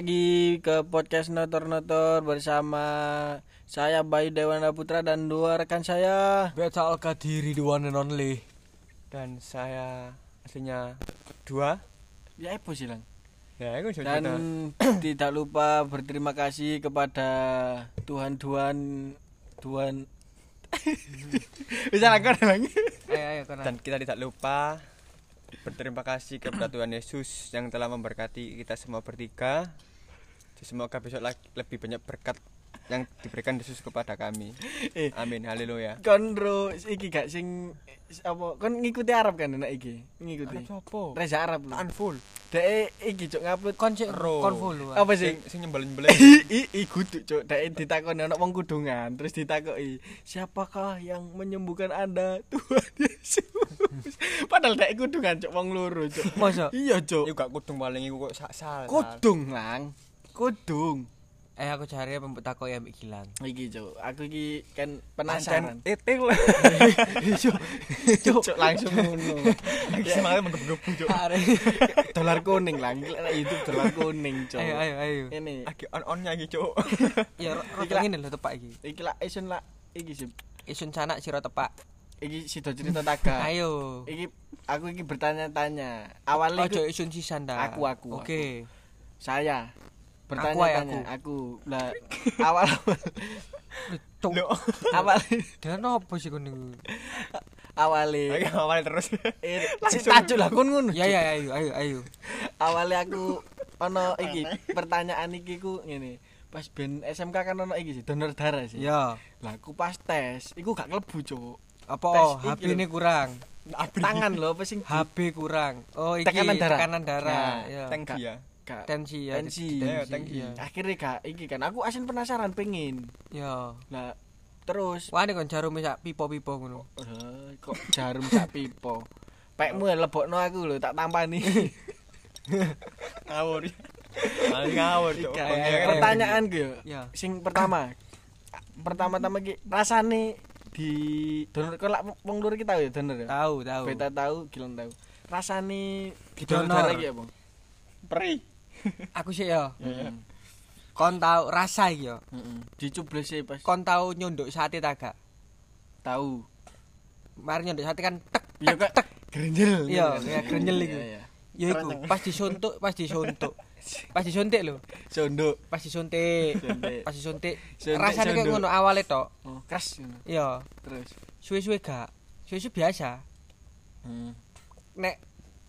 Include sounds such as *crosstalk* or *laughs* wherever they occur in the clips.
lagi ke podcast Notor-Notor bersama saya Bayu Dewana Putra dan dua rekan saya. Beta Al Kadiri the one and only dan saya aslinya dua Ya apa sih lang? ya sudah Dan *clears throat* tidak lupa berterima kasih kepada Tuhan-Tuhan Tuhan Bisa lakukan lagi. Ayo ayo dan kita tidak lupa berterima kasih kepada Tuhan Yesus yang telah memberkati kita semua bertiga semoga besok lagi lebih banyak berkat yang diberikan Yesus kepada kami Eh. amin haleluya Kon bro, iki gak sing apa? Kon ngikuti Arab kan enak iki? Ngikuti. sopo Reza Arab lho. Taan full Dek iki cuk ngupload Kon sik Ro. kon full apa sih? sing sing nyembelin nyembelin *laughs* I, i kudu cuk dek ditakoni ana wong kudungan terus ditakoki siapakah yang menyembuhkan Anda Tuhan *laughs* Yesus padahal dek kudungan cuk wong loro cuk Masa? iya cuk iku gak kudung paling iku kok sak sal kudung lang kudung. Eh aku cari pembut takok ya mbik gilang. iki cuk. Aku iki kan penasaran. Etil *laughs* cuk. Cuk. Langsung ngono. Semangat menggebu-gebu cuk. *laughs* Dolar kuning Iki nek YouTube dolar kuning cuk. Ayo ayo ayo. ini. Lagi on-onnya iki cuk. *laughs* Ya ro- Iki rada lah. ngene lho tepak iki. iki lah isun lah. Iki sih. Isun canak sira tepak. iki sido cerita taga. Ayo. iki aku iki bertanya-tanya. Awalnya Ojo iku isun sisan dah. Aku, aku, Oke. saya. Aku, bertanya-tanya aku lah *laughs* awal. Loh. awal Dan apa sih kon niku? awalnya *laughs* Ayo awal terus eh, si tajuk lah kon ngono Ya ya ayo ayo ayo. awalnya aku ono iki pertanyaan iki ku ngene pas ben SMK kan ono iki sih donor darah sih Ya. lah aku pas tes iku gak klebu cuk Apa oh, HP lho. ini kurang? tangan lho apa sing HB kurang. Oh iki Tekanan darah. tekanan darah. Ya. ya gak Tensi ya. Tensi. Ya. akhirnya gak iki kan aku asin penasaran pengen Ya. lah terus Wah ini kon jarum sak pipo-pipo ngono. Eh, kok jarum sak pipo pekmu lebokno aku lho tak tampani *laughs* ngawur ngawur pertanyaan gue Ya. sing pertama pertama-tama ki rasane di donor kok lak wong lur kita ya donor ya Tahu tahu. beta tahu gilang tahu rasane di Donor. donor darah ki apa peri *laughs* Aku sih ya. Kon tahu rasa iki ya. Heeh. dicubles sih pas Kon tahu nyunduk sate ta gak? tahu Mari nyunduk sate kan tek iya kok grenjel Iya, grenjel iku. ya iku pas disuntuk, pas disuntuk. *laughs* Pas disuntik lho, sondok pas disuntik. Suntik. Pas disuntik. Suntik, Rasane sunduk. ngono awale tok. oh keras. Iya, terus suwe-suwe gak. Suwe-suwe biasa. hmm. Nek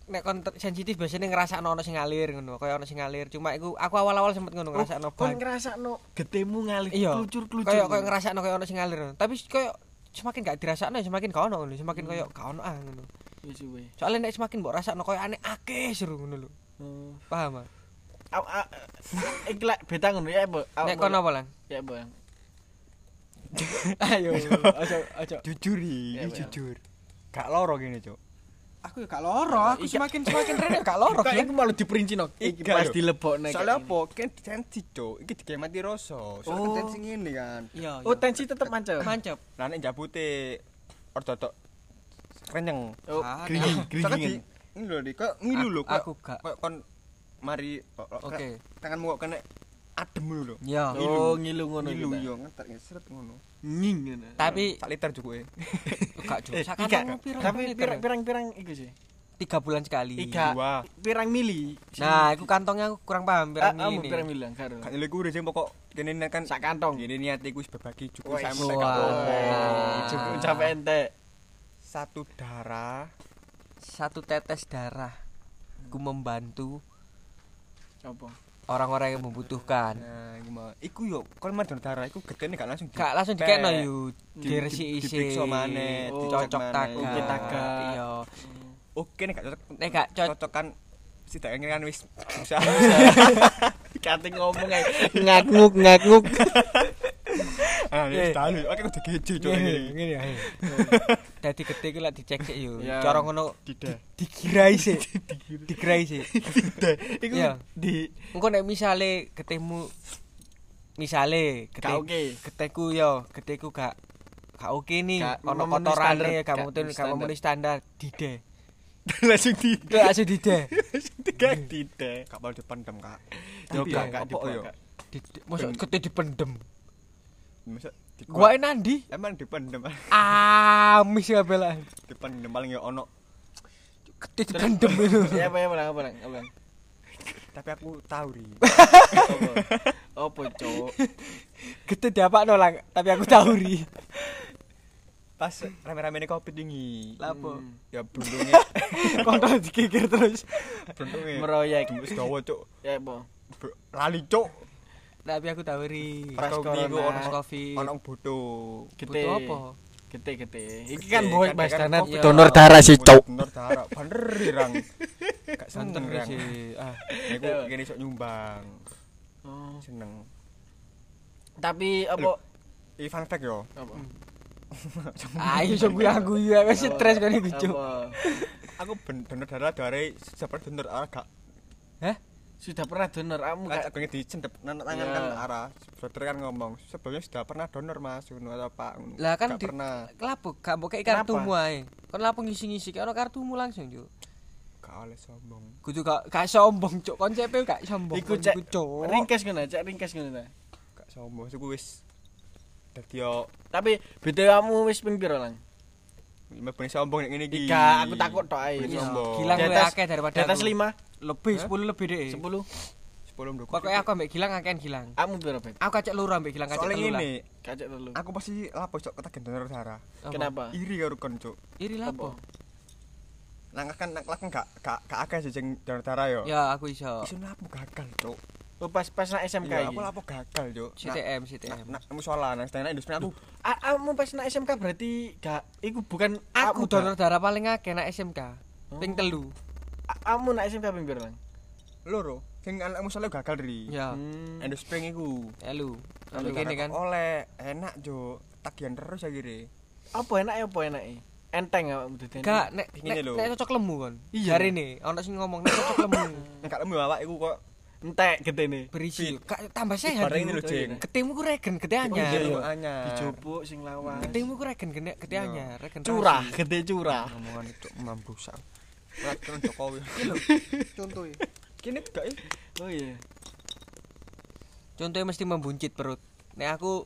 nek kon sensitif biasanya ngerasakno ono sing ngalir ngono, kaya ono sing ngalir. Cuma iku aku awal-awal sempet ngono ngerasakno Oh, kon ban. ngrasakno getemu ngalir Iya. klucur-klucur Kaya kaya ngerasakno kaya ono sing ngalir. Tapi kaya semakin gak dirasakno semakin gak ono ngono, semakin kaya gak ono ah ngono. Wis suwe. Soalnya nek semakin mbok rasakno kaya aneh akeh seru ngono lho. Oh. Paham ah? Iki lek beta ngono ya. Awak Nek kon apa lan? Ya, Bu. *laughs* Ayo, *laughs* aja aja. jujur iki jujur gak loro gini cuk Aku ya gak loro, aku semakin semakin rene gak loro. Glen. iku malah diperinci no. Iki pas dilebokne. soalnya kayak apa kan tensi cuk iki dikei mati rasa soalnya Oh. kan tensi ngene kan Iya. Oh, tensi tetep mancep. mancep. lah nek jabute ortotok kenyang Oh, Ah, Soalnya gringgingin. di- ini lho di kok ngilu lho kok Aku gak. kok kon mari Oke. tanganmu kok kena adem dulu lho Iya. Oh, ngilu ngono ngilu kita. yo ngetek seret ngono Nging ngono. Tapi sak liter cukup *laughs* gak cuk. Eh, Sak tapi pirang-pirang iku sih. tiga bulan sekali. Tiga. Dua. Pirang mili. Nah, iku kantongnya aku kurang paham Ah, pirang kamu ini. pirang mili karo. gak nyelek gue sih pokok kene nek kan Sak kantong. gini niat wis berbagi cukup saya Wah. mereka cukup capek ente. satu darah Satu tetes darah. Ku membantu Apa? Orang-orang yang membutuhkan. nah iku mau iku yo kon mari donor darah iku gedene gak langsung Gak langsung dikekno yo di- diresi di- isi. diperiksa maneh, Oh, dicocok taga. Oke, taga. Iya. oke nek gak cocok Nek gak cocok kan si tak kan wis *laughs* susah *laughs* Kate ngomong ae ngaknguk ngaknguk. *laughs* *laughs* ah Eh. oke Ngene ngene *laughs* ya. Dadi gede iki lek dicek sik yo. Cara ngono Tidak. dikirai sik. *laughs* Dikirai sik. Iku di Engko nek misale getihmu misale getih oke. getihku yo, getihku gak gak oke nih, Gak ono kotorane, gak memenuhi gak standar. memenuhi standar, dide. langsung di langsung dide. Gak tidak. Gak boleh dipendem, Kak. Yo Tapi gak gak yo? Di- Mosok kete dipendem. Masa Gua nandi emang dipendem. amis kabeh lah. dipendem paling ya ono. Kete dipendem itu. *laughs* Ya apa ya apa apa apa. apa. Tapi aku tahu ri. Apa? *laughs* Apa, Cuk? Kete diapakno lah, tapi aku tahu ri. Pas rame-rame kopi tinggi. Lapo? Hmm. Ya *laughs* bundungnya, Kontrol dikikir terus. bundungnya. Meroyek. Wis dawa, Cuk. Ya apa? Bro, Lali, Cuk. Tapi aku tahu ri. Kopi iku ono Covid. ono bodo. Gede. Butuh apa? Gede gede. Iki kan boy kan- bahas kan donor darah sih, Cuk. Donor darah. Bener Rang. Gak Santen Rang. sih. Ah, Iku kene iso nyumbang. Oh. Seneng. Tapi apa? Iki fun fact yo. Apa? ayo *laughs* iso gue aku ya wis stres kan iku, Cuk. Apa? Aku ben donor darah dari seperti donor darah gak Hah? Sudah pernah donor kamu Kan gak? aku ingin dicendep nang tangan Ya. kan arah. Dokter kan ngomong, sebelumnya sudah pernah donor Mas ngono atau Pak. Lah kan di- pernah. Lapo gak mbok kei kartumu ae. Kon lapo ngisi-ngisi karo kartumu langsung, Cuk. Gak oleh sombong. Kudu gak gak sombong, Cuk. Konsepe gak sombong. Iku Kon cek ringkes ngono, cek ringkes ngono ta. Gak sombong. Iku wis dadi yo Tapi beda kamu wis ping piro lang? lima benih sombong nek ngene iki. Ika, aku takut tok ae. Benih Iya, sombong. Gilang Di luwih atas- akeh daripada Di atas. 5, Lebih 10 lebih deh. 10. 10 nduk. Pokoke aku ambek Gilang akean Gilang. Kamu piro, Bet? Aku kacek loro ambek Gilang Soalnya telu lah. ngene, Kacek telu. aku pasti lapo cok ketagihan donor darah. Apa? Kenapa? Iri karo kon cok. Iri lapo? Nang kan nang kan gak gak gak akeh sing donor darah yo. Ya, aku iso. Iso lapo gagal cok. Oh, pas pas nak SMK Iya, iki. aku lapo gagal cok. CTM, CTM. Nak musola nang stena industri aku kamu pas nak SMK berarti gak iku bukan Aku donor darah paling akeh nak SMK. Ping telu. Kamu nak SMK ping piro lang? loro. Sing anak musola gagal ri. Ya, Hmm. Endospring iku. telu. Telu. Kalau kene kan. Oleh enak jo. Tagihan terus akhirnya. Apa enak ya apa enak? Enteng awakmu dadi. Gak nek nek nek cocok lemu kon. Iya. Jarine ono sing ngomong nek cocok lemu. *laughs* Enggak lemu awak iku kok entek getene. Berisi. Gak tambah sehat. bareng ini lho, Jeng. Ketemu ku regen gede Oh, anyar. iya, anyar. Dijupuk sing lawas. Ketemu ku regen gede gede Iya. anyar, regen Curah, gede curah. Ngomongan itu mambusak. Ora terus Jokowi. Contoh ya. Kini gak ya? Oh iya. Contohnya mesti membuncit perut. Nek aku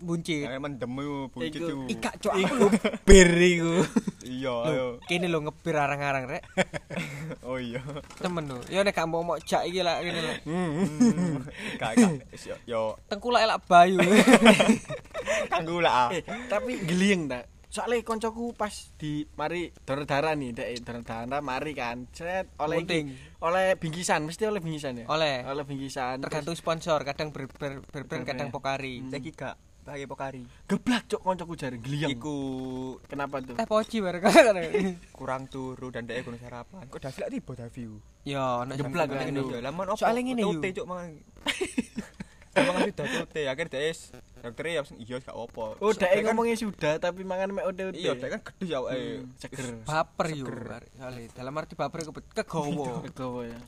buncit. Yang mendem yo buncit Iku- yo. Ika cok Iku bir iku. Iya, ayo. Kene lho ngepir arang-arang rek. Oh iya. Temen lho. Ya nek gak mau mau jak iki lah kene lho. Gak gak yo yo Tengkulak elak bayu. ah. Eh, tapi gelieng ta. Soalnya koncoku pas di mari donor darah nih, dek donor darah mari kan. Set oleh Munting. iki- oleh bingkisan, mesti oleh bingkisan ya. Oleh. Oleh bingkisan. Tergantung sponsor, kadang ber, ber, berbrand, kadang Hmm. pokari. Saiki gak pakai pokari. Geblak cok koncoku jare gelieng. Iku Kenapa tuh? Teh poci bareng *laughs* kurang turu dan dia gunung sarapan. Kok Davi lak tiba Davi? Ya, nek Geblak kan itu. Ya lamun opo? Soalnya ngene, Tote, Yu. cuk mangan. *laughs* Mangan sudah tote, akhir dia is dokter ya iya gak apa. Oh, kan- ngomongnya sudah tapi mangan mek ode-ode. Iya, dia kan gede ya awake. Hmm, seger. Baper yo. Soale dalam arti baper ke kegowo. *laughs* Kegowo ya.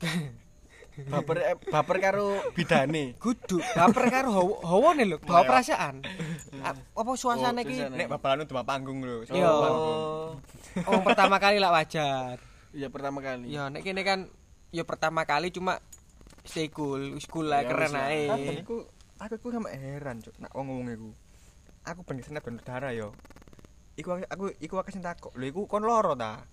*laughs* baper eh, baper karo bidane. Kudu baper karo hawa hawane lho, bawa perasaan. *laughs* Apa suasana Oh, iki? suasana. Nek babalan cuma panggung lho. Iya. panggung. Oh. Pertama kali lah wajar. Iya pertama kali. Ya nek kene kan ya pertama kali cuma stay cool, wis cool lah keren lah. ae. Iku aku iku sama heran cuk nak wong ngomong iku. Aku ben senep donor darah yo. Iku aku- aku iku akeh sing takok. Lho iku kon loro ta?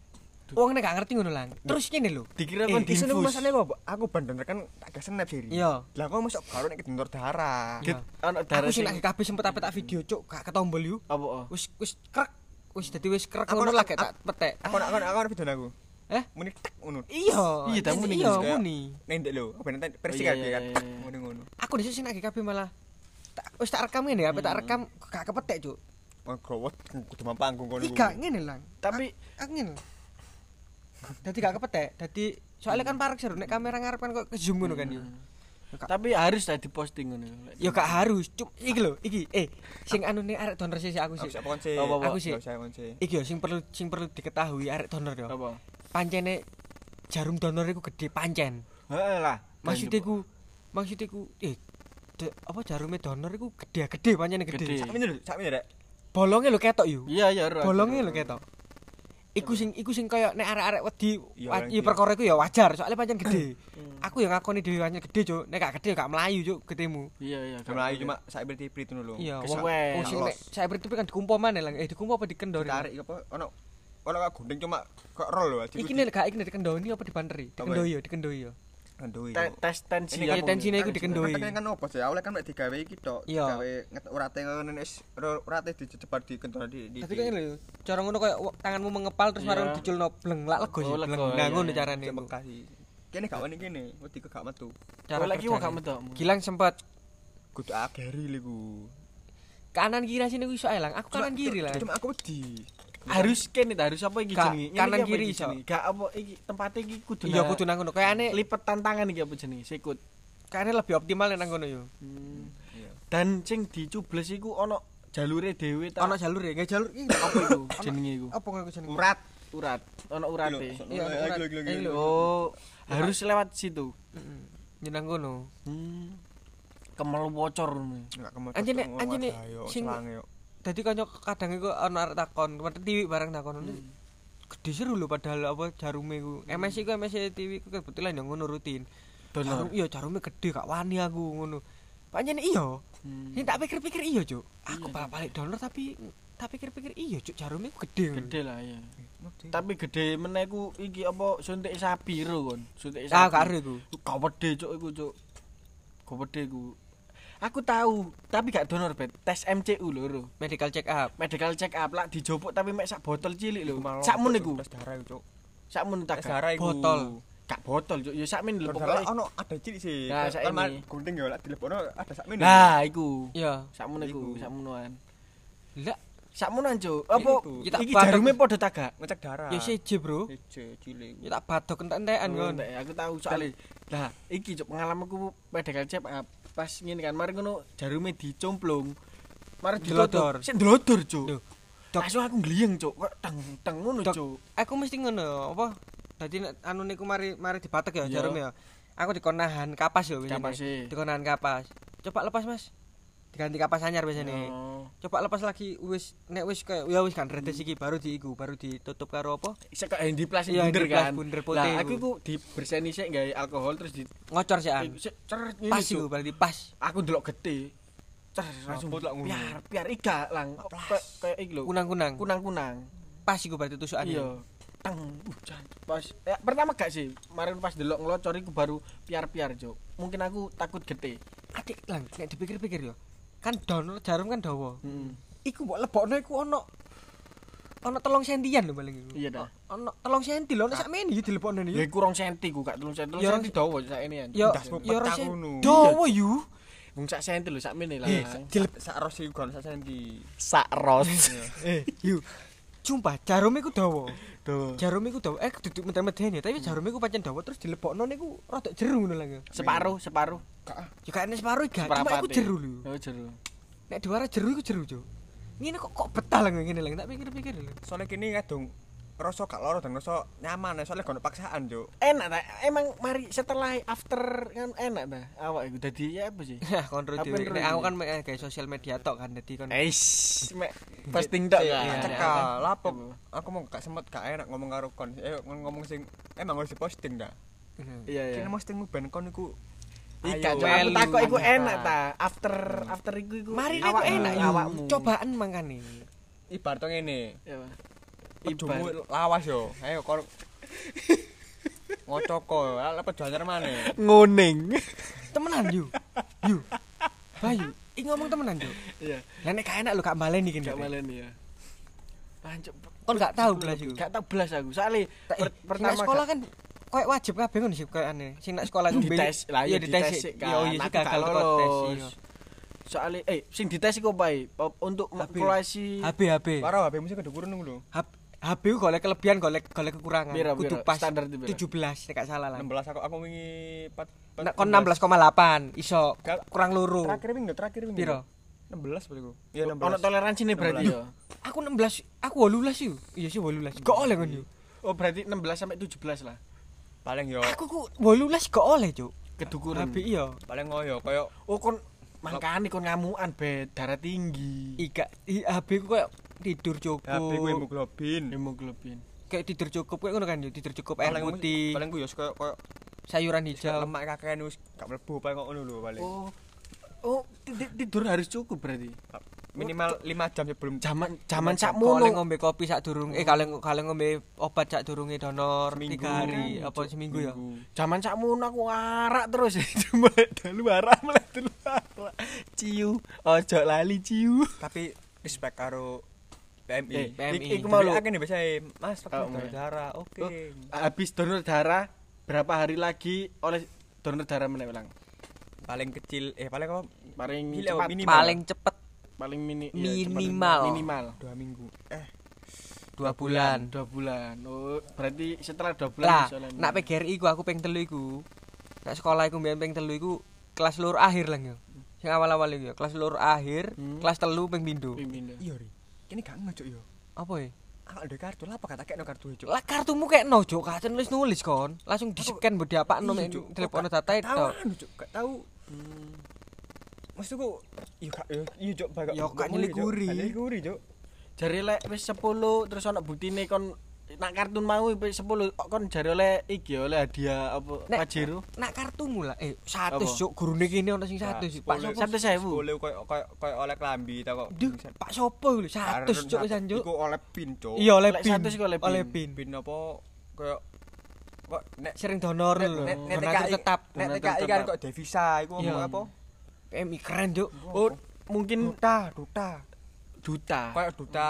Wong nek gak ngerti ngono lang. Terus kene lho. Dikira Eh, kon niku diinfus. masane apa? Aku ben donor kan tak gak senep sih. Iya. Lah kok masuk karo nek donor darah. Iya. ana Aku darah sing sing lagi kabeh sempet apik tak video cuk, gak ketombol yu. apa? oh? Wis wis krek. Wis dadi wis krek Aku ngono lah gak tak petek. Aku nak aku nak aku nak video aku. Eh? Muni tek ngono. Iya. Iya, tak muni Iya, muni. Nendek lho, ben enten Oh, persi iya, kan iya. Ngono-ngono. Aku dhisik sing kabeh malah tak wis tak rekam ngene, apa tak rekam gak kepetek cuk. Oh, growot kudu panggung kono. Ika ngene lang. Tapi Aku ngene. Dadi gak kepetek. Dadi soalnya kan parek seru nek kamera ngarep kan kok ke zoom ngono kan yo. tapi harus tadi posting ngono. Ya gak harus, cuk. Iki lho, iki eh sing anu nih arek donor sih aku Aku sih. Aku sih. Kon sih. Iki yo sing perlu sing perlu diketahui arek donor yo. Apa? Pancene jarum donor iku gede pancen. Heeh lah. Maksudnya ku maksudnya ku eh de- apa jarume donor iku gede-gede pancene Gede. gede. Sak menit lho, sak menit rek. Bolonge lho ketok yo. Iya, iya, ro. Bolonge lho ketok. Iku sing iku sing kaya nek arek-arek wedi iki. perkara iku ya wajar, soalnya pancen gede. Hmm. Aku yang ngakoni dhewe pancen gede, Cuk. Nek gak gede ya gak melayu, Cuk, getemu. Iya iya. gak Melayu boleh. cuma sak ibrit-ibrit ngono lho. Iya, wong sing nek saya itu kan dikumpo maneh lang. Eh dikumpo apa dikendori? Tarik apa ono ono kak gunting cuma kok roll lho. Iki nek gak iki nek dikendoni apa dibanteri? Dikendoi ya, dikendoi ya. Kandoi. Te- tes tensi Bung. tensinya iku dikendoi. Kan kan opo sih? Awalnya kan mek digawe iki tok. Iya. Digawe urate ngono wis urate dicebar di kenton di. Tapi kan lho, cara ngono kaya wa- tanganmu mengepal terus Iya. marang diculno bleng lak lego sih. Oh, bleng. lego, Nah ngono carane. Sih. Kene gak wani kene, wedi gak metu. Cara lagi kerjane. gak metu. Gilang sempat Kudu ageri liku. kanan kiri sini iso ae lang. Aku kanan kiri lah. Cuma aku wedi. Harus kene harus apa iki jenenge? Kanan kiri iso. Gak apa iki tempatnya iki kudu Iya kudu nang ngono. Kayane lipet tantangan iki apa jenenge? Sikut. kayane lebih optimal nang ngono yo. Iya. Dan sing dicubles iku ono jalure dhewe ta. Ono jalur ya, jalur iki. apa iku jenenge iku? Apa jenenge? Urat. Urat. Ono urate. Iya, Eh. Oh, harus lewat situ. Heeh. Nyenang ngono. Hmm. Kemel bocor. Enggak kemotot. Anjene anjene sing sing dadi kanca kadang iku ono arek takon, kemarin TV bareng takon. Hmm. Gede seru lho padahal apa jarume iku. MS iku MS TV iku kebetulan yang ngono rutin. Donor. Jarum iya jarume gede gak wani aku ngono. Pancen iya. Hmm. Sing tak pikir-pikir iya, Cuk. Aku Iya, balik donor tapi tak pikir-pikir iya, Cuk, jarume iku gede. Gede lah ya. Tapi gede meneh ku iki apa suntik sapi ro kon. Suntik sapi. Ah, karo iku. Gak gede cuk iku cuk. Gak gede ku. Aku tahu, tapi gak donor bet. Tes MCU lho. Medical check up. Medical check up lah dijopuk tapi mek sak botol cilik lho. Malah Sakmun iku. tes darah iku, Cuk. Sakmun tak darah iku. Botol. Gak botol cuk. Ya sakmen lho Tes darah pokoke. ono ada cilik sih. Nah, saiki. mar- gunting ya lek dilepokno ada sak menit. Nah, iku. Iya. Sakmun iku, Iku. sakmunan. Lah, Sakmunan cuk. Apa. Ya iki jarume padha tagak? ngecek darah. ya siji, Bro. Siji cilik. Ya tak badok entek-entekan Oh, kon. entek, aku tahu soalnya lah iki cuk pengalamanku medical check up pas ngene kan mari ngono jarume dicomplung mari Delodor. ditutup sing delodor cuk Loh, Dok. langsung aku gliyeng cuk kok teng teng ngono cuk Aku mesti ngono, apa? Dadi nek anu niku mari mari dibatek ya Iya. jarum ya. Aku dikonahan kapas. Kapas sih. Dikonahan kapas. Coba lepas, Mas. Diganti kapas anyar biasanya. Oh. Coba lepas lagi wis nek wis kayak ya wis kan redes iki baru diiku, baru ditutup karo apa? Isa kok handy plus Iya, bunder kan. bunder putih Lah aku ku diberseni sik gawe alkohol terus di Ngocor sih an. sik Pas iku berarti pas. Aku ndelok gede. Cer langsung Rapot lah ngono. Piar, piar iga lang. Kayak kayak iki lho. Kunang-kunang. Kunang-kunang. Pas iku berarti tusukane. Iya. Teng, uh, jan. Pas ya, pertama gak sih, kemarin pas delok ngelocor iku baru piar-piar, Cuk. Mungkin aku takut gede. Adik lang nek dipikir-pikir yo. Kan donor jarum kan dawa. Heeh. Iku mbok lebokno iku ono ono telung sentian lho paling iku. Iya dah. Ono telung senti lho nek sakmene yo dilebokno Ya iki. iku rong senti ku, gak telung senti. Telung Ya, senti dawa sak ini Ndasmu yo ora ngono. dawa yo. Wong sak senti lho sak mene lah. Eh, Sak ros iku kan sak senti. sak ros. *laughs* eh yo. Sumpah jarum iku dawa. Tuh. Jarum iku dawa. Eh duduk meden-meden ya, tapi jarum iku pancen dawa terus dilebokno niku rada jeru ngono lah. Separuh, separuh. Ya kayaknya separuh gak, cuma iku jeru lho. Oh, jeru. Nek diwara jeru iku jeru, Cuk. Ngene kok kok betah lah ngene lah, tak pikir-pikir lho. Soalnya kini kadung rasa gak loro dan rasa nyaman soalnya gak paksaan, Cuk. Enak ta? Emang mari setelah after kan enak ta? Awak iku dadi ya apa sih? Ya kontrol dhewe. Nek rugi? aku kan kayak sosial media tok kan dadi kon. Eish, mek posting tok Iya, kan. iya. Cekal, lapo. Aku mau gak sempat gak enak ngomong karo kon. Eh ngomong sing emang harus diposting dah. Iya, iya. Kini postingmu ben kon iku Ika, Ayo, cuma aku takut iku enak ta. After after iku iku. Mari awakmu, enak yo. awakmu. Cobaan mangkane. ibarat ngene. Ya. Ibar. lawas yo. Ayo kon *laughs* ngocoko, lah peju anyar maneh. Nguning. Temenan yo. Yo. Bayu, iki ngomong temenan yo. Iya. Lah nek enak lho gak baleni iki. Gak Nduk. maleni ya. Pancuk. Kon gak tahu belas iku. Gak tau belas aku. Soale pertama sekolah kan koyo wajib kabeh ngono sih koyo. Sing nak sekolah iku dites lah iya dites dites sih. kan. Iya gagal teko tes. Soale eh sing dites iku apa Untuk HP. kalkulasi HB HB. Parah HP mesti kedukuran nunggu lho. Hab- HB ku golek kelebihan, golek golek kekurangan. Piro, Kudu pas Standar itu piro? 17 nek gak salah lah. 16 aku aku wingi 4 Nek kon 16,8 iso kurang loro. Terakhir wingi terakhir wingi. Piro? 16 bariku. Iya ono 16. toleransi nih berarti 16. ya. Aku 16, aku 18 yuk. Iya sih 18. Gak oleh kon yuk. Oh berarti 16 sampai 17 lah. Paling yo Aku ku 18 gak oleh, Cuk. Kedukuran. HB iya. paling ngoyo koyo Oh kon mangkane kon ngamukan bet darah tinggi. Ika i- HB ku koyo tidur cukup. HP ku hemoglobin. Hemoglobin. kayak tidur cukup kayak ngono kan tidur cukup air Paling- putih paling ku yo koyo koyo sayuran hijau lemak kakean wis gak mlebu paling kok ngono lho paling. Oh. Oh, ti- tidur harus cukup berarti. Minimal 5 jam sebelum Zaman zaman Kau sakmono. ngombe kopi sak durung eh kalau kalau ngombe obat sak durunge donor Seminggu. tiga hari apa seminggu ya Zaman sakmono aku arak terus *laughs* cuma dalu arak mulai dalu arak. Ciu, ojo lali ciu. Tapi respect karo PMI. Eh, PMI. Ik- Iku mau lu- akeh nih biasa Mas, Oh, pakai iya. darah. Oke. Oh, Habis donor darah berapa hari lagi oleh donor darah meneh ulang? Paling kecil eh paling apa? Paling cepat, minimal. paling cepet paling mini iya, Minimal. cepat. minimal 2 minggu. Eh, dua bulan dua bulan oh berarti setelah dua bulan lah nak PGRI ku aku peng telu iku nak sekolah iku mbiyen peng telu iku kelas lur akhir lah yo sing awal-awal iku yo kelas lur akhir Hmm. kelas telu peng pindho Pimpin dah. iya ri. Kene gak ngecuk yo. apa ya Aku ada kartu lah apa kata kek no kartu cuk. lah kartumu kayak no jok kacen nulis nulis kon langsung di scan diapakno Iya, mek Cuk. telepon data gak itu tahu Cuk. Gak tahu. Hmm. Maksudku iya gak yo iya cuk bagak. Yo, gak nyelikuri. Nyelikuri cuk. jari lek wis 10 terus ana buktine kon nak kartun mau wis 10 kok kon jari oleh iki oleh hadiah apa Nek- pajero nak kartumu lah eh 100 Apa? jok gurune kene ono sing 100 Pak Sopo Satu sewu. sepuluh koyo koyo koyo oleh klambi ta kok. Pak Sopo lho 100 cok wisan cok Iku oleh pin cuk. iya oleh pin 100 iku oleh pin. oleh pin pin apa koyo kok nek sering donor lho nek TKI tetap nek TKI kan kok devisa iku apa? PMI keren cok oh mungkin Duta, duta. duta Koyo duta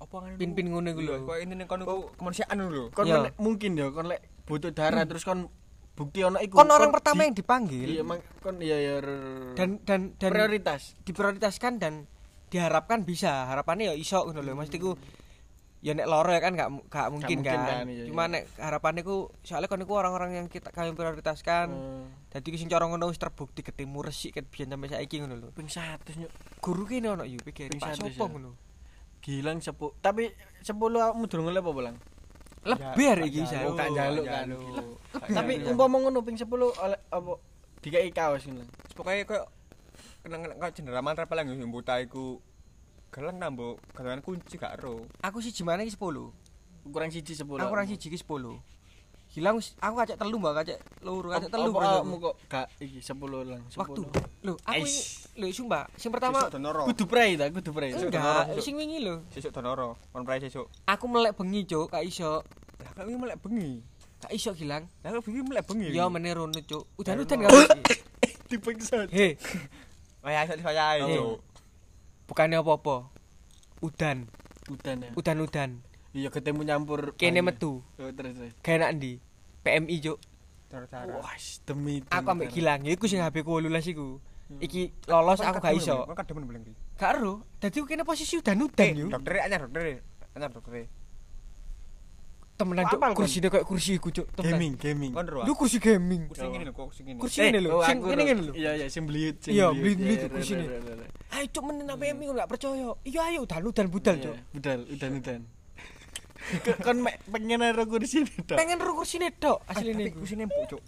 apa kan pin-pin ngono iku lho. Koyo ini kon iku kemanusiaan lho. kon mungkin ya kon lek butuh darah terus kon bukti ono iku. Kon orang pertama yang dipanggil. Iya mang kon iya ya dan dan dan prioritas. diprioritaskan dan diharapkan bisa. Harapannya ya iso ngono lho. Maksudku ya nek loro ya kan gak gak mungkin, mungkin kan, kan, iya, cuma iya. nek harapannya ku soalnya kon iku orang-orang yang kita kami prioritaskan. Hmm. dadi sing cara ngono wis terbukti ketemu resik ket biyen sampai saiki ngono lho. Ping 100 nyuk. Guru kene ono yo pikir 100 sopo ya. ngono gilang sepu tapi 10 awakmu durung oleh apa bolang lebih hari iki Gak saya Oh, gak jaluk kan. tapi umpama ngono ping 10 oleh apa dikai kaos ngono. Pokoke koyo kenang koyo cendera mantra paling yo buta iku geleng nambo galangan kunci gak ero. aku siji mana iki 10 kurang siji 10 aku siji iki 10 hilang aku kacek telu mbak kacek loro kacek telu ngono. awakmu kok gak iki 10 lang 10 waktu lho aku Eish. lho sumpah sing pertama kudu pray ta kudu pray enggak sing wingi lho Sesuk donoro. Kon prai sesuk. aku melek bengi cuk gak iso Lah kok iki melek bengi. gak iso hilang Lah kok bengi melek bengi. ya meneh rono cuk udan-udan gak iki *laughs* dipeksa he iso disayahi Oh. cuk. bukannya apa-apa udan udan ya udan-udan iya ketemu nyampur kene metu. Oh, terus terus. Gak enak ndi? PMI cuk. Cara-cara. wah demi aku ambek gilang iku sing HP ku 18 iku. Iki lolos aku gak iso. Kok kademen boleh iki. gak ero. Dadi kene posisi udan-udan yo Dokter anyar dokter. Anyar dokter. temenan cuk. Apal, kon? kursine kayak kursi iku cuk. Gaming gaming. Ro. lu kursi gaming. Kursi ngene lho kursi ngene. Kursi Eh, ngene lho. oh, sing ngene lho. Iya iya sing bliut sing Iya, bliut. bliut-bliut Iya, kursi ini. iya. ayo cuk menen nang PMI gak percaya. Iya ayo udan-udan budal Iya, cuk. Budal udan udan kon mek pengen ero kursi ini tok pengen ro kursine tok Asli asline iku kursi nempuk cuk.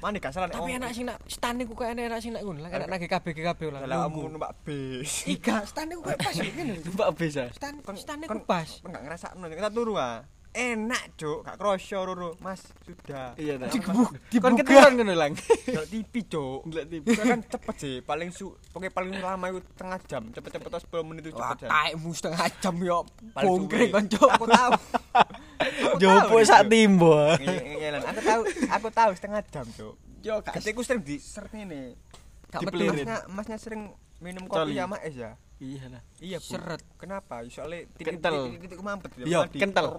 Mana gak salah tapi enak sing nak stane ku kayak enak sing nak ngono lah enak nang GKB GKB lah Lah kamu numpak bis. Iga, stane ku kayak pas *laughs* ngene lho. mbak bisa Stan stane kon- ku pas. Kon gak ngrasakno kita turu ah. Enak cuk, gak kroso roro. Mas, sudah. iya ta Digebuk, kon dibuka. keturunan ngono lang Delok TV cuk. ndelok TV Itu kan cepet sih, paling su, pokoknya paling lama itu setengah jam, cepet-cepet tuh 10 menit itu Wah, cepet jam. taekmu setengah jam yo. Paling Bongkring suwe. kanca. Aku tahu. Aku jopo tahu, sak Cuk. timbo aku tahu, aku tahu setengah jam cuk. Yo gak Ketika sering di seret ini, gak metu. masnya, masnya sering minum kopi sama es ya. iya lah Iya bu. Seret. Kenapa? Soalnya titik-titik mampet. ya, Iya, kental.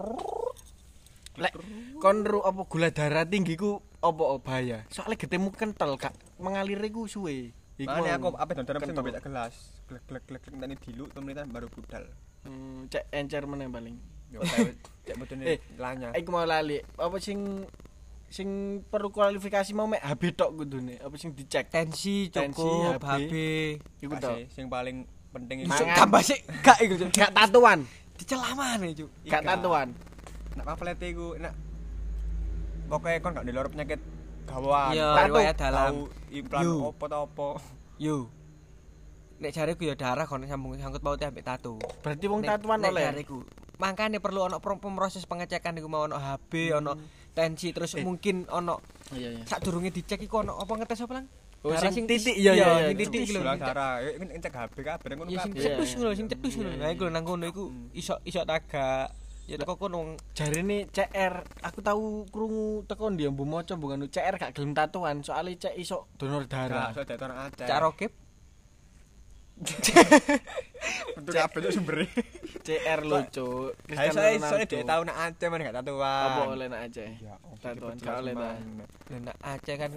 Lek kon ru apa gula darah tinggi ku apa bahaya? Soalnya getemu kental kak. Mengalir iku suwe. Iku aku apa donor mesti ngombe gelas. Glek glek glek glek. Tani dilu temen baru budal. Hmm, cek encer meneh paling. Yo cek botone *laughs* Eh, lanya. Iku mau lali. Apa sing sing perlu kualifikasi mau mek HB tok kudune? Apa sing dicek? Tensi cukup, HB. Iku tok. Sih, sing paling penting. Cuk, tambah sih. Gak iku gak tatuan. Dicelamane cuk. gak tatuan nak pamflet iku nak pokoknya kon gak ndelok penyakit. Iya, Tahu- riwayat dalam. tahu implan Yo. opo ta opo. Yo. Nek jareku ya darah kon sambung sangkut pautnya ambek tato. berarti wong Nek- tatuan nek oleh jareku makanya perlu ono pro- proses pengecekan iku mau ono HB ono tensi terus mungkin ono iya iya sadurunge dicek iku ono apa ngetes apa lang Oh, Darah sing titik, iya, iya, sing titik Titik iki lho darah. Ngecek HP kabeh ngono ya sing kabeh. Iya, cetus lho sing cetus lho nah iku nang kono iku iso iso tagak ya teko kono jarine CR aku tahu krungu teko ndi mbu maca bukan CR gak gelem tatuan soalnya cek iso donor Darah, darah so deton aceh. cak rokep Untuk kabeh itu sumbernya. CR lo cuk Ayo saya soalnya dia tahu nak aceh mana gak tatuan. apa oleh nak Aceh Ya, Tatuan, gak oleh, jelas, ta. man. Lah nak Aceh kan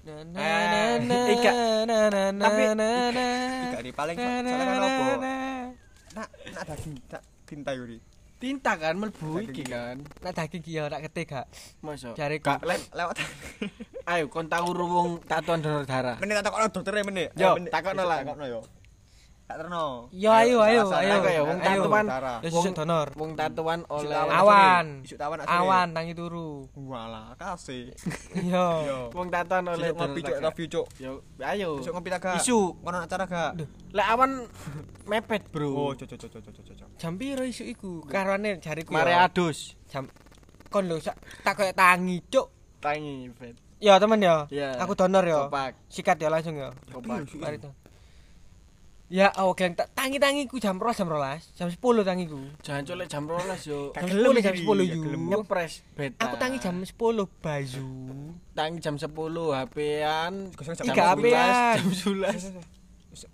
Na, na, Eh, na, na, Ika. na, na, na, Tapi- na, na. Tiga di paling so- Na, na, soalnya kan na, apa? na. Tak tinta yuri. tinta kan melbu iki kan Nak daging ki nak ketik gak masa Jariku. gak Lewat. *laughs* ayo kon tahu ruwung tatuan donor darah Menit tak takokno. Yo, Ayo, menit. takokno Bisa lah. Takokno yo. Tak terno. Yo, ayo, ayo, ayo. ya wong tatuan. Ya susuk donor wong tatuan oleh. Awan Isu tawan asli. Awan tangi turu Walah, kasih. Yo wong tatuan oleh Besok ngopi cuk donor darah. review cuk. yo ayo Besok ngopi tak gak? isu Ngono acara gak? lek awan mepet bro Oh, cuk cuk cuk cuk cuk cuk. Jam piro isu iku karwane jariku mare ya adus Jam Kon lho sak tak koyo tangi cuk tangi vet Ya temen ya. Aku donor ya Sikat ya langsung ya kopak Mari to. Ya, oh geng tak tangi-tangiku jam 12 jam 12, jam 10 tangiku. jangan colek jam 12 yo Jam gelem 10 jam iki, 10 gak yu. gelem. ngepres beta Aku tangi jam 10 bayu. tangi jam 10 HP-an jam 11, HP-an. jam 11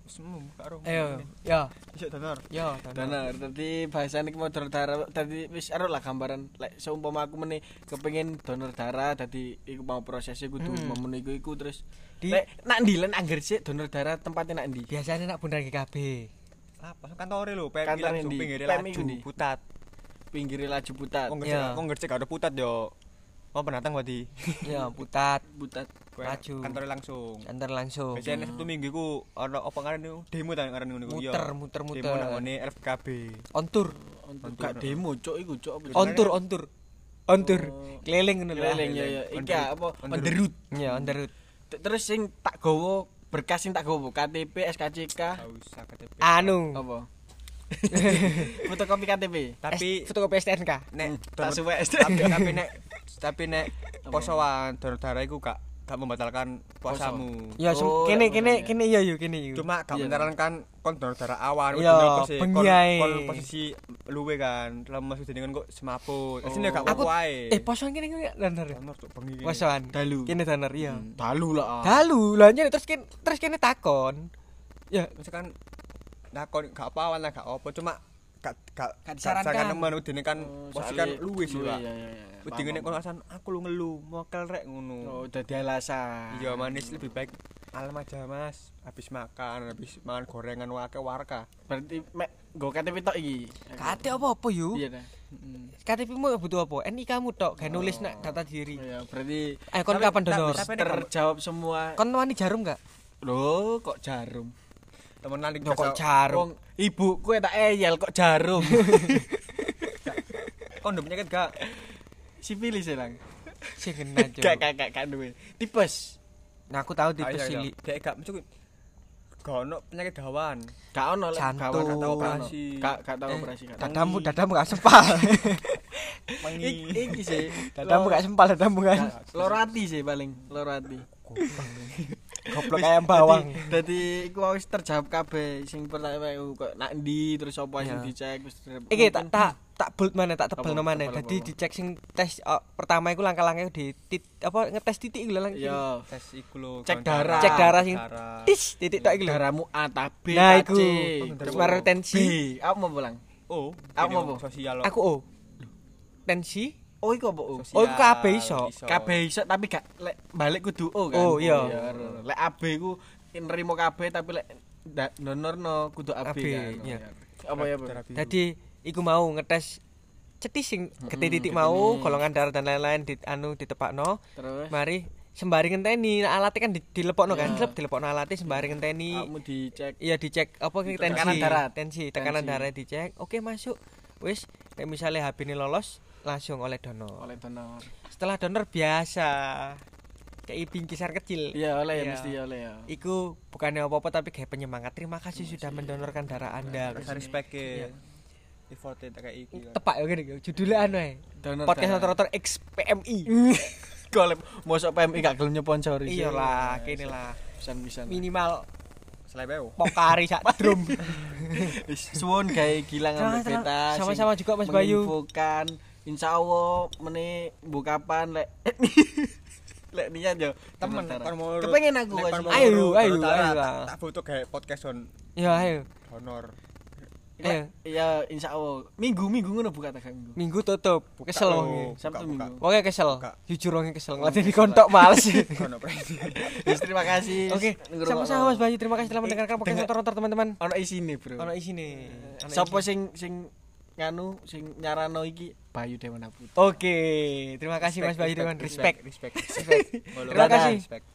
Semua karo. Ayo, ya, Besok donor. ya. Bener, tadi bahasan iki mau donor darah tadi wis ero lah gambaran lek seumpama aku meneh kepengin donor darah tadi iku mau prosesnya kudu Hmm. memenuhi iku, iku terus Di- lek nak ndi lan angger sik donor darah tempatnya nak ndi Biasanya nak bundar GKB. Apa kantore lho, PMI Kantor endi? pinggir laju putat. pinggir laju putat Wong wong ngercek gak ada putat yo. Mau pendatang wadi. *laughs* Ya, putat, putat Laju. Kantore langsung. antar langsung. Biasanya Sabtu Minggu ku ono apa ngarane demo ta ku yo. Muter, muter, muter. Demo nang ngene LFKB. On tour, untuk gak demo cuk iku cuk apa on tour, on tour. On tour. Oh. Keliling ngono lho. keliling ya ya iki apa route. On on the the route Ya, on the route. T- terus sing tak gowo berkas sing tak gowo KTP SKCK Gak usah KTP. Anu. apa *laughs* fotokopi KTP Tapi S- fotokopi STNK. nek tak donor- suwe tapi tapi nek tapi nek posoan donor darah iku gak gak membatalkan puasamu. Ya, Oh, kene kene ya. kene ya yo kene yo. Cuma gak Iya. menyarankan kon donor darah awan Iya. Kon- ae. kon posisi luwe kan lemes dengan kok semaput asline gak Aku- apa ae Eh, posoan kene kene donor. donor cuk bengi iki. Posoan. dalu Kene donor iya. dalu lah ah. Dalu, anjir terus kene terus kene takon. Ya, misalkan nah kon gak apa awan lah gak apa cuma gak gak Gak disarankan. nemen udine kan Oh, posisi soalnya kan luwe sih Pak iya. Udine nek alasan aku lu ngelu mokel rek ngono Oh, dadi alasan. iya manis lebih baik alam aja mas habis makan habis makan gorengan wake warka Berarti mek nggo KTP tok iki. kate apa-apa yo. Iya dah. KTP-mu butuh apa? NIK kamu tok, gak nulis nak data diri. Iya, berarti Eh, kon kapan donor? terjawab semua. Kon wani jarum gak? Loh, kok jarum? Temenan iki Yo kok biasa- jarum. Ibu kowe tak eyel kok jarum. *laughs* kon udah penyakit gak Sipilis ya, Lang. Sing kena. *laughs* Gak gak gak gak duwe. Tipes. Nah, aku tahu tipe Ayo, ayo. sili. Dek gak mencuk gak ono penyakit dawan Gak ono lek kawan gak tau Gak operasi. Gak gak tau Eh, operasi gak. Dadamu, dadamu gak sempal. *laughs* mengi Ik- Iki sih. Dadamu gak sempal, dadamu kan. Gak- Lorati sih paling, lorati. Goblok kayak bawang. Dadi, iku wis terjawab kabeh sing pertama kok nak ndi terus apa sing dicek wis Iki tak tak tak bold mana tak tebel Apa, mana. Dadi dicek sing tes oh, pertama iku langkah-langkah di tit, apa ngetes titik iku lho lang. Iya. tes iku lho Cek darah. Cek darah sing tis titik tok iku lho. Darahmu A ta B Nah, iku. C. Terus Oh, mari B. tensi. Aku mau pulang. oh Aku apa? sosial Aku O. Tensi. Oh iku apa? O? Sosial, Oh, iku kabeh iso. Kabeh iso tapi gak lek balik kudu O kan. Oh, iya. Lek AB ku nerimo kabeh tapi lek donorno kudu AB, AB, kan. iya. Apa ya. Dadi iku mau ngetes cetis sing gede titik mau golongan darah dan lain-lain di anu ditepakno. Terus Mari sembari ngenteni alatnya kan di, dilepokno kan, Iya. Slep, dilepokno alatnya sembari ngenteni. kamu dicek Iya dicek apa tensi. Tekanan darah. Tensi, tekanan darah dicek. Oke, masuk. Wis, misalnya HP ini lolos langsung oleh donor. oleh donor. Setelah donor biasa kayak bingkisan kecil. Iya, oleh ya Iya. mesti oleh ya. Iku bukannya apa-apa tapi kayak penyemangat. Terima kasih sudah mendonorkan darah Anda. rasa respect Iya. e effort tak kayak iki Tepak ya gini, judulnya anu ya. Donor Podcast darah. motor-motor XPMI. *laughs* Golep mosok PMI gak gelem nyponsori. Iyalah, kene lah. Pisan-pisan. Minimal selebeo pokari sak drum. *laughs* Wis suwun gawe gilang ambek beta. Sama-sama juga, Mas Bayu. menginfokan. Insya Allah meni bu kapan lek *laughs* lek niat yo temen Kepengen aku Ayo, ayo, ayo tak- foto kayak podcast on Ya ayo. honor. Ya insya Allah minggu minggu ngono buka tak minggu. Minggu tutup. Buka, Kesel oh. wonge. Sabtu buka, buka. minggu. Wonge kesel. Buka. Jujur wonge kesel. Ngelatih kontok males. *laughs* *laughs* Terima kasih. Oke, sama-sama Mas Bayu. Terima kasih telah mendengarkan podcast motor-motor teman-teman. Ono isine, Bro. Ono isine. Ono Sapa isine. sing sing nganu sing nyarano iki Bayu Dewana Putra. Oke, terima kasih Mas Bayu Dewan. Respect. respect *laughs* Terima kasih. Respect.